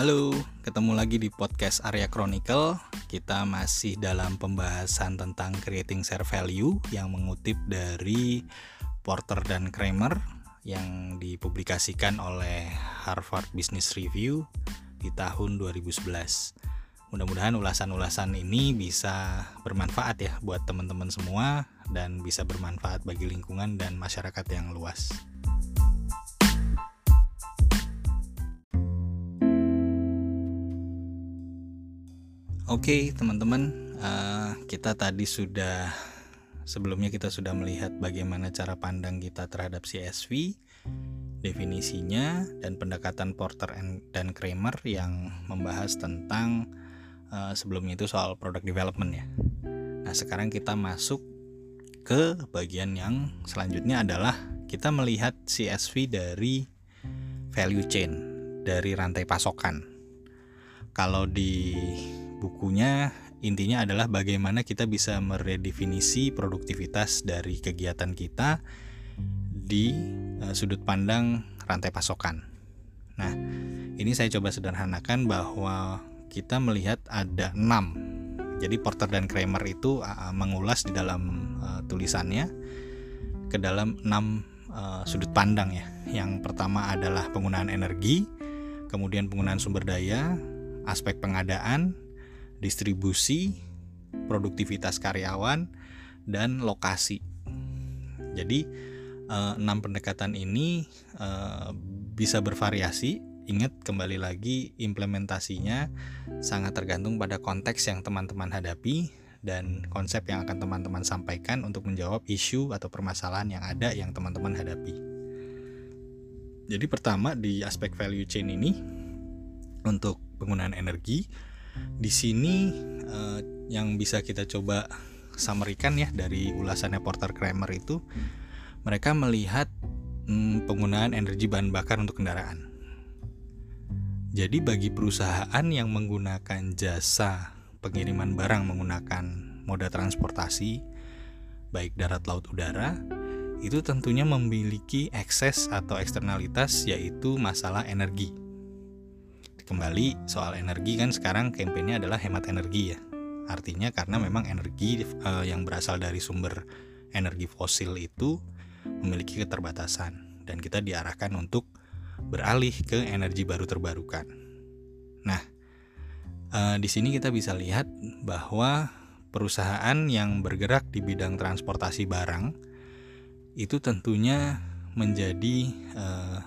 Halo, ketemu lagi di podcast Area Chronicle. Kita masih dalam pembahasan tentang creating share value yang mengutip dari Porter dan Kramer yang dipublikasikan oleh Harvard Business Review di tahun 2011. Mudah-mudahan ulasan-ulasan ini bisa bermanfaat ya buat teman-teman semua dan bisa bermanfaat bagi lingkungan dan masyarakat yang luas. Oke, okay, teman-teman, uh, kita tadi sudah sebelumnya kita sudah melihat bagaimana cara pandang kita terhadap CSV, definisinya dan pendekatan Porter dan Kramer yang membahas tentang uh, sebelumnya itu soal product development ya. Nah, sekarang kita masuk ke bagian yang selanjutnya adalah kita melihat CSV dari value chain, dari rantai pasokan. Kalau di bukunya intinya adalah bagaimana kita bisa meredefinisi produktivitas dari kegiatan kita di uh, sudut pandang rantai pasokan. Nah, ini saya coba sederhanakan bahwa kita melihat ada enam. Jadi Porter dan Kramer itu uh, mengulas di dalam tulisannya ke dalam enam sudut pandang ya. Yang pertama adalah penggunaan energi, kemudian penggunaan sumber daya, aspek pengadaan, distribusi, produktivitas karyawan, dan lokasi. Jadi eh, enam pendekatan ini eh, bisa bervariasi. Ingat kembali lagi implementasinya sangat tergantung pada konteks yang teman-teman hadapi dan konsep yang akan teman-teman sampaikan untuk menjawab isu atau permasalahan yang ada yang teman-teman hadapi. Jadi pertama di aspek value chain ini untuk penggunaan energi di sini uh, yang bisa kita coba samerikan ya dari ulasannya Porter Kramer itu mereka melihat hmm, penggunaan energi bahan bakar untuk kendaraan. Jadi bagi perusahaan yang menggunakan jasa pengiriman barang menggunakan moda transportasi baik darat, laut, udara itu tentunya memiliki ekses atau eksternalitas yaitu masalah energi kembali soal energi kan sekarang kampanye adalah hemat energi ya. Artinya karena memang energi uh, yang berasal dari sumber energi fosil itu memiliki keterbatasan dan kita diarahkan untuk beralih ke energi baru terbarukan. Nah, uh, di sini kita bisa lihat bahwa perusahaan yang bergerak di bidang transportasi barang itu tentunya menjadi uh,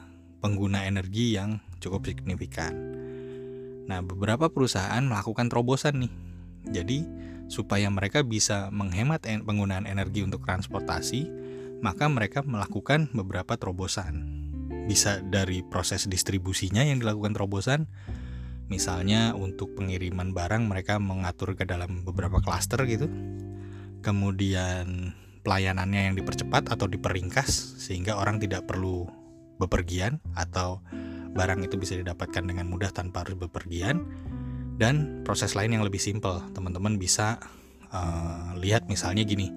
pengguna energi yang cukup signifikan. Nah, beberapa perusahaan melakukan terobosan nih. Jadi, supaya mereka bisa menghemat penggunaan energi untuk transportasi, maka mereka melakukan beberapa terobosan. Bisa dari proses distribusinya yang dilakukan terobosan, misalnya untuk pengiriman barang mereka mengatur ke dalam beberapa klaster gitu. Kemudian pelayanannya yang dipercepat atau diperingkas sehingga orang tidak perlu bepergian atau barang itu bisa didapatkan dengan mudah tanpa harus bepergian. Dan proses lain yang lebih simpel teman-teman bisa uh, lihat misalnya gini.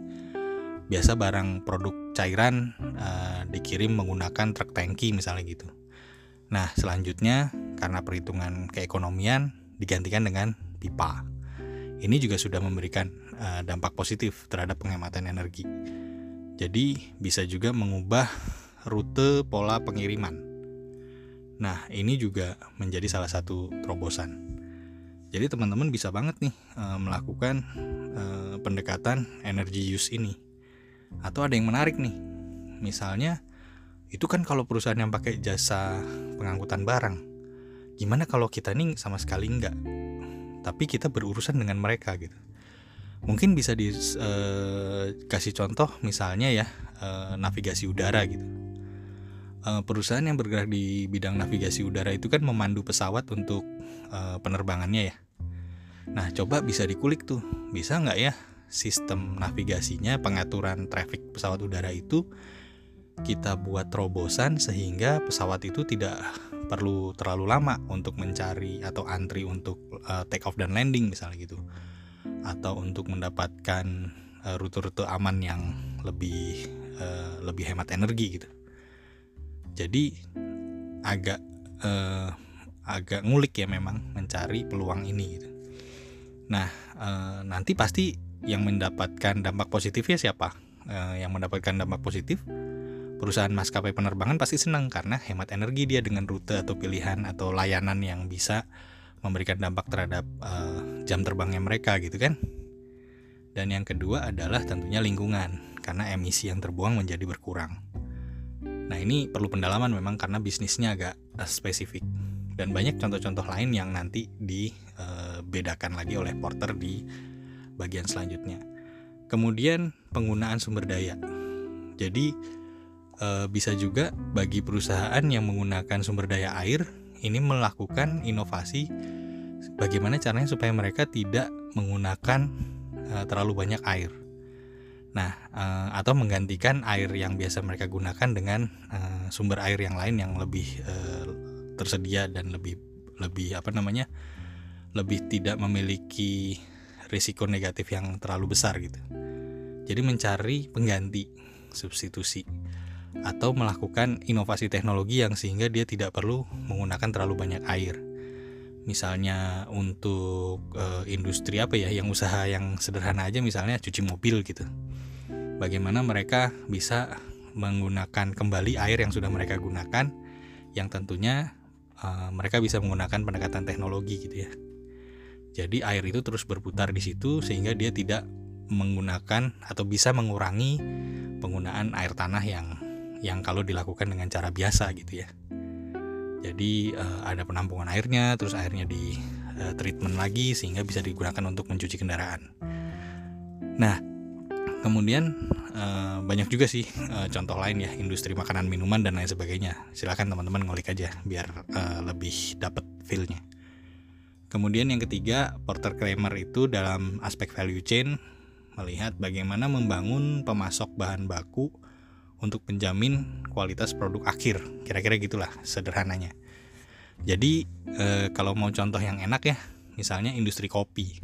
Biasa barang produk cairan uh, dikirim menggunakan truk tangki misalnya gitu. Nah selanjutnya karena perhitungan keekonomian digantikan dengan pipa. Ini juga sudah memberikan uh, dampak positif terhadap penghematan energi. Jadi bisa juga mengubah rute pola pengiriman Nah, ini juga menjadi salah satu terobosan. Jadi teman-teman bisa banget nih e, melakukan e, pendekatan energy use ini. Atau ada yang menarik nih. Misalnya itu kan kalau perusahaan yang pakai jasa pengangkutan barang. Gimana kalau kita nih sama sekali enggak? Tapi kita berurusan dengan mereka gitu. Mungkin bisa dikasih e, contoh misalnya ya e, navigasi udara gitu uh, perusahaan yang bergerak di bidang navigasi udara itu kan memandu pesawat untuk uh, penerbangannya ya. Nah, coba bisa dikulik tuh, bisa nggak ya sistem navigasinya, pengaturan traffic pesawat udara itu kita buat terobosan sehingga pesawat itu tidak perlu terlalu lama untuk mencari atau antri untuk uh, take off dan landing misalnya gitu, atau untuk mendapatkan rute-rute uh, aman yang lebih uh, lebih hemat energi gitu jadi agak uh, agak ngulik ya memang mencari peluang ini gitu. Nah, e, nanti pasti yang mendapatkan dampak positifnya siapa? E, yang mendapatkan dampak positif perusahaan maskapai penerbangan pasti senang karena hemat energi dia dengan rute atau pilihan atau layanan yang bisa memberikan dampak terhadap e, jam terbangnya mereka gitu kan. Dan yang kedua adalah tentunya lingkungan karena emisi yang terbuang menjadi berkurang. Nah, ini perlu pendalaman memang karena bisnisnya agak spesifik dan banyak contoh-contoh lain yang nanti dibedakan lagi oleh Porter di bagian selanjutnya. Kemudian penggunaan sumber daya. Jadi bisa juga bagi perusahaan yang menggunakan sumber daya air ini melakukan inovasi bagaimana caranya supaya mereka tidak menggunakan terlalu banyak air. Nah, atau menggantikan air yang biasa mereka gunakan dengan sumber air yang lain yang lebih tersedia dan lebih lebih apa namanya lebih tidak memiliki risiko negatif yang terlalu besar gitu. Jadi mencari pengganti substitusi atau melakukan inovasi teknologi yang sehingga dia tidak perlu menggunakan terlalu banyak air. Misalnya untuk e, industri apa ya yang usaha yang sederhana aja misalnya cuci mobil gitu. Bagaimana mereka bisa menggunakan kembali air yang sudah mereka gunakan yang tentunya uh, mereka bisa menggunakan pendekatan teknologi gitu ya. Jadi air itu terus berputar di situ sehingga dia tidak menggunakan atau bisa mengurangi penggunaan air tanah yang yang kalau dilakukan dengan cara biasa gitu ya. Jadi uh, ada penampungan airnya, terus airnya di uh, treatment lagi sehingga bisa digunakan untuk mencuci kendaraan. Nah, kemudian uh, banyak juga sih uh, contoh lain ya industri makanan minuman dan lain sebagainya silahkan teman-teman ngulik aja biar uh, lebih dapat feelnya kemudian yang ketiga Porter Kramer itu dalam aspek value chain melihat bagaimana membangun pemasok bahan baku untuk menjamin kualitas produk akhir kira-kira gitulah sederhananya jadi uh, kalau mau contoh yang enak ya misalnya industri kopi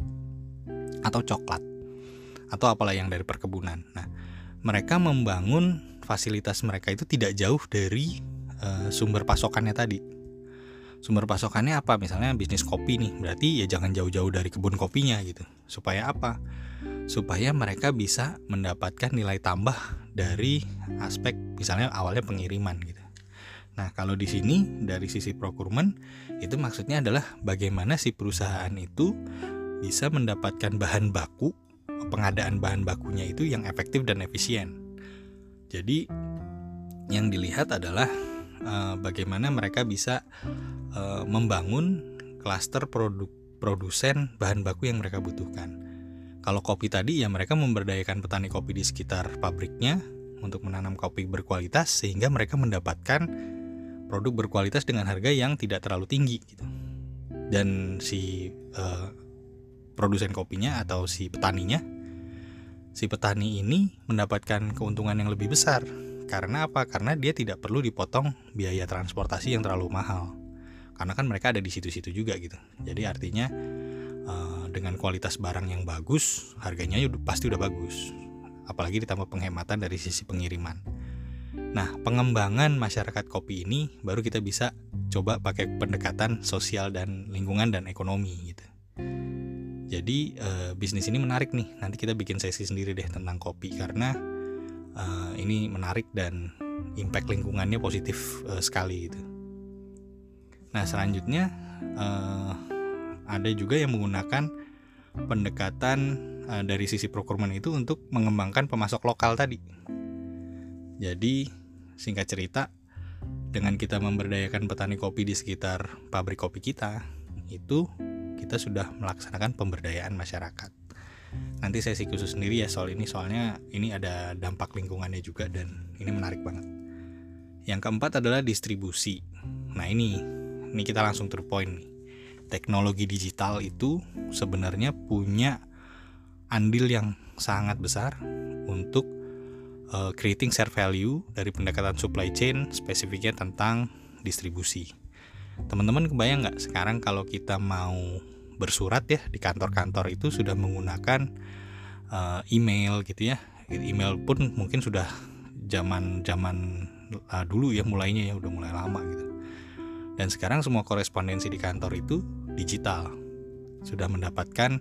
atau coklat atau apalah yang dari perkebunan. Nah, mereka membangun fasilitas mereka itu tidak jauh dari uh, sumber pasokannya tadi. Sumber pasokannya apa? Misalnya bisnis kopi nih, berarti ya jangan jauh-jauh dari kebun kopinya gitu. Supaya apa? Supaya mereka bisa mendapatkan nilai tambah dari aspek misalnya awalnya pengiriman gitu. Nah, kalau di sini dari sisi procurement itu maksudnya adalah bagaimana si perusahaan itu bisa mendapatkan bahan baku pengadaan bahan bakunya itu yang efektif dan efisien. Jadi yang dilihat adalah uh, bagaimana mereka bisa uh, membangun klaster produk produsen bahan baku yang mereka butuhkan. Kalau kopi tadi ya mereka memberdayakan petani kopi di sekitar pabriknya untuk menanam kopi berkualitas sehingga mereka mendapatkan produk berkualitas dengan harga yang tidak terlalu tinggi gitu. Dan si uh, produsen kopinya atau si petaninya si petani ini mendapatkan keuntungan yang lebih besar karena apa? Karena dia tidak perlu dipotong biaya transportasi yang terlalu mahal. Karena kan mereka ada di situ-situ juga gitu. Jadi artinya dengan kualitas barang yang bagus, harganya pasti udah bagus. Apalagi ditambah penghematan dari sisi pengiriman. Nah, pengembangan masyarakat kopi ini baru kita bisa coba pakai pendekatan sosial dan lingkungan dan ekonomi gitu. Jadi uh, bisnis ini menarik nih. Nanti kita bikin sesi sendiri deh tentang kopi karena uh, ini menarik dan impact lingkungannya positif uh, sekali gitu. Nah selanjutnya uh, ada juga yang menggunakan pendekatan uh, dari sisi procurement itu untuk mengembangkan pemasok lokal tadi. Jadi singkat cerita dengan kita memberdayakan petani kopi di sekitar pabrik kopi kita itu kita sudah melaksanakan pemberdayaan masyarakat. Nanti sesi khusus sendiri ya soal ini soalnya ini ada dampak lingkungannya juga dan ini menarik banget. Yang keempat adalah distribusi. Nah ini ini kita langsung to point nih. Teknologi digital itu sebenarnya punya andil yang sangat besar untuk uh, creating share value dari pendekatan supply chain spesifiknya tentang distribusi. Teman-teman kebayang nggak sekarang kalau kita mau bersurat ya di kantor-kantor itu sudah menggunakan uh, email gitu ya email pun mungkin sudah zaman zaman uh, dulu ya mulainya ya udah mulai lama gitu Dan sekarang semua korespondensi di kantor itu digital. Sudah mendapatkan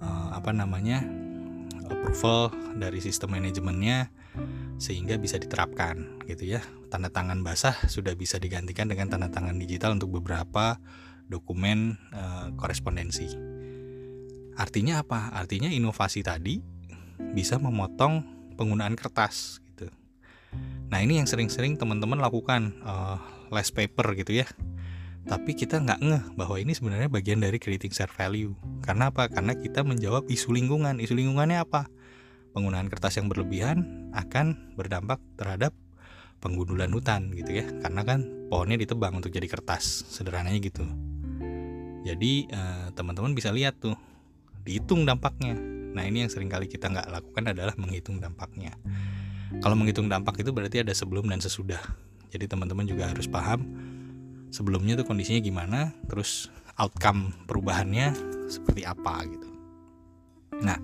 uh, apa namanya? approval dari sistem manajemennya sehingga bisa diterapkan gitu ya. Tanda tangan basah sudah bisa digantikan dengan tanda tangan digital untuk beberapa dokumen uh, korespondensi. Artinya apa? Artinya inovasi tadi bisa memotong penggunaan kertas gitu. Nah ini yang sering-sering teman-teman lakukan uh, less paper gitu ya tapi kita nggak ngeh bahwa ini sebenarnya bagian dari creating share value. Karena apa? Karena kita menjawab isu lingkungan. Isu lingkungannya apa? Penggunaan kertas yang berlebihan akan berdampak terhadap penggundulan hutan gitu ya. Karena kan pohonnya ditebang untuk jadi kertas, sederhananya gitu. Jadi eh, teman-teman bisa lihat tuh, dihitung dampaknya. Nah ini yang sering kali kita nggak lakukan adalah menghitung dampaknya. Kalau menghitung dampak itu berarti ada sebelum dan sesudah. Jadi teman-teman juga harus paham sebelumnya tuh kondisinya gimana terus outcome perubahannya seperti apa gitu. Nah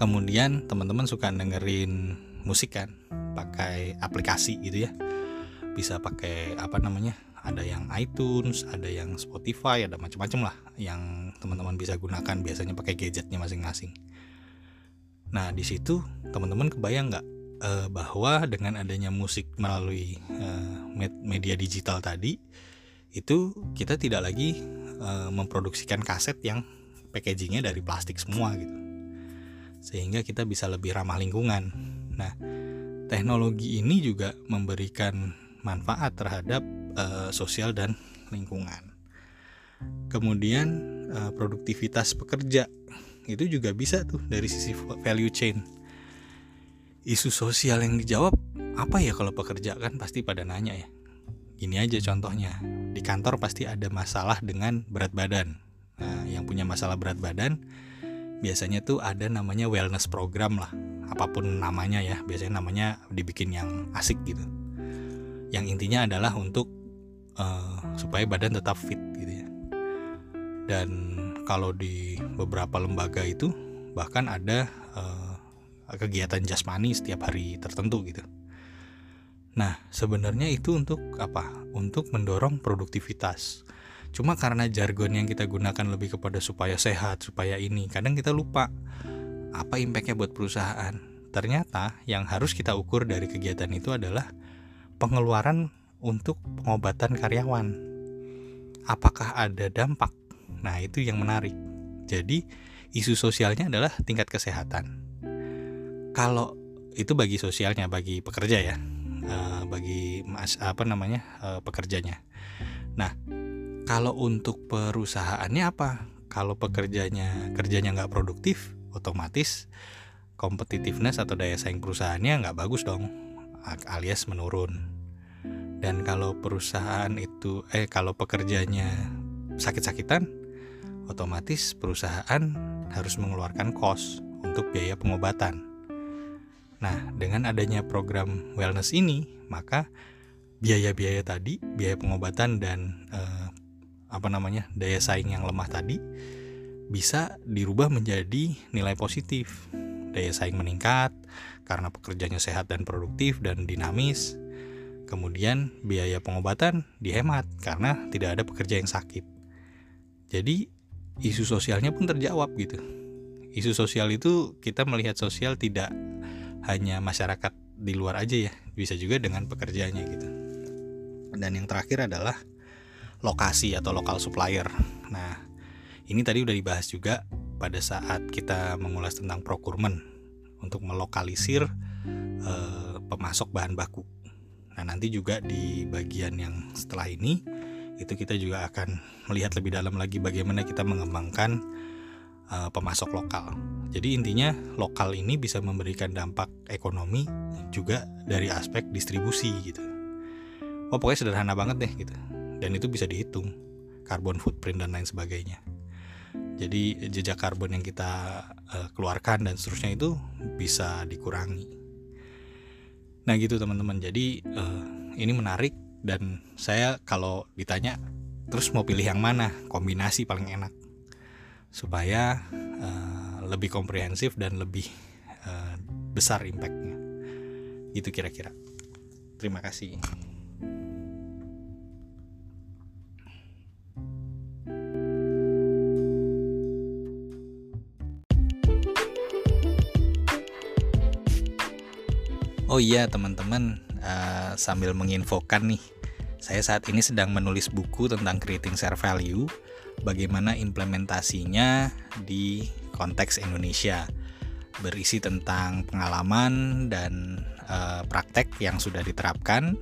kemudian teman-teman suka dengerin musik kan pakai aplikasi gitu ya. Bisa pakai apa namanya ada yang iTunes ada yang Spotify ada macam-macam lah yang teman-teman bisa gunakan biasanya pakai gadgetnya masing-masing. Nah di situ teman-teman kebayang nggak eh, bahwa dengan adanya musik melalui eh, media digital tadi itu kita tidak lagi uh, memproduksikan kaset yang packagingnya dari plastik semua gitu. Sehingga kita bisa lebih ramah lingkungan. Nah teknologi ini juga memberikan manfaat terhadap uh, sosial dan lingkungan. Kemudian uh, produktivitas pekerja itu juga bisa tuh dari sisi value chain. Isu sosial yang dijawab apa ya kalau pekerja kan pasti pada nanya ya ini aja contohnya di kantor pasti ada masalah dengan berat badan. Nah, yang punya masalah berat badan biasanya tuh ada namanya wellness program lah. Apa pun namanya ya, biasanya namanya dibikin yang asik gitu. Yang intinya adalah untuk uh, supaya badan tetap fit gitu ya. Dan kalau di beberapa lembaga itu bahkan ada uh, kegiatan jasmani setiap hari tertentu gitu. Nah, sebenarnya itu untuk apa? Untuk mendorong produktivitas. Cuma karena jargon yang kita gunakan lebih kepada supaya sehat, supaya ini, kadang kita lupa apa impactnya buat perusahaan. Ternyata yang harus kita ukur dari kegiatan itu adalah pengeluaran untuk pengobatan karyawan. Apakah ada dampak? Nah, itu yang menarik. Jadi, isu sosialnya adalah tingkat kesehatan. Kalau itu bagi sosialnya, bagi pekerja ya uh, bagi mas apa namanya uh, pekerjanya. Nah, kalau untuk perusahaannya apa? Kalau pekerjanya kerjanya nggak produktif, otomatis competitiveness atau daya saing perusahaannya nggak bagus dong, alias menurun. Dan kalau perusahaan itu, eh kalau pekerjanya sakit-sakitan, otomatis perusahaan harus mengeluarkan kos untuk biaya pengobatan. Nah, dengan adanya program wellness ini, maka biaya-biaya tadi, biaya pengobatan dan eh, apa namanya daya saing yang lemah tadi bisa dirubah menjadi nilai positif. Daya saing meningkat karena pekerjanya sehat dan produktif dan dinamis. Kemudian biaya pengobatan dihemat karena tidak ada pekerja yang sakit. Jadi isu sosialnya pun terjawab gitu. Isu sosial itu kita melihat sosial tidak hanya masyarakat di luar aja ya bisa juga dengan pekerjaannya gitu. Dan yang terakhir adalah lokasi atau lokal supplier. Nah ini tadi udah dibahas juga pada saat kita mengulas tentang procurement untuk melokalisir eh, pemasok bahan baku. Nah nanti juga di bagian yang setelah ini itu kita juga akan melihat lebih dalam lagi bagaimana kita mengembangkan uh, pemasok lokal. Jadi intinya lokal ini bisa memberikan dampak ekonomi juga dari aspek distribusi gitu. Oh pokoknya sederhana banget deh gitu. Dan itu bisa dihitung carbon footprint dan lain sebagainya. Jadi jejak karbon yang kita uh, keluarkan dan seterusnya itu bisa dikurangi. Nah gitu teman-teman. Jadi uh, ini menarik dan saya kalau ditanya terus mau pilih yang mana kombinasi paling enak supaya uh, lebih komprehensif dan lebih besar impactnya. Itu kira-kira. Terima kasih. Oh iya teman-teman uh, sambil menginfokan nih saya saat ini sedang menulis buku tentang creating share value bagaimana implementasinya di konteks Indonesia berisi tentang pengalaman dan uh, praktek yang sudah diterapkan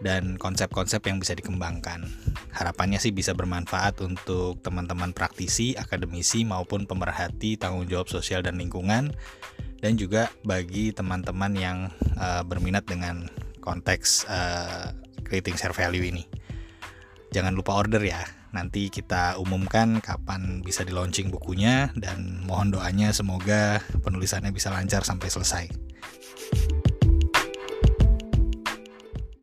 dan konsep-konsep yang bisa dikembangkan. Harapannya sih bisa bermanfaat untuk teman-teman praktisi, akademisi maupun pemerhati tanggung jawab sosial dan lingkungan dan juga bagi teman-teman yang uh, berminat dengan konteks uh, creating share value ini. Jangan lupa order ya. Nanti kita umumkan kapan bisa di launching bukunya dan mohon doanya semoga penulisannya bisa lancar sampai selesai.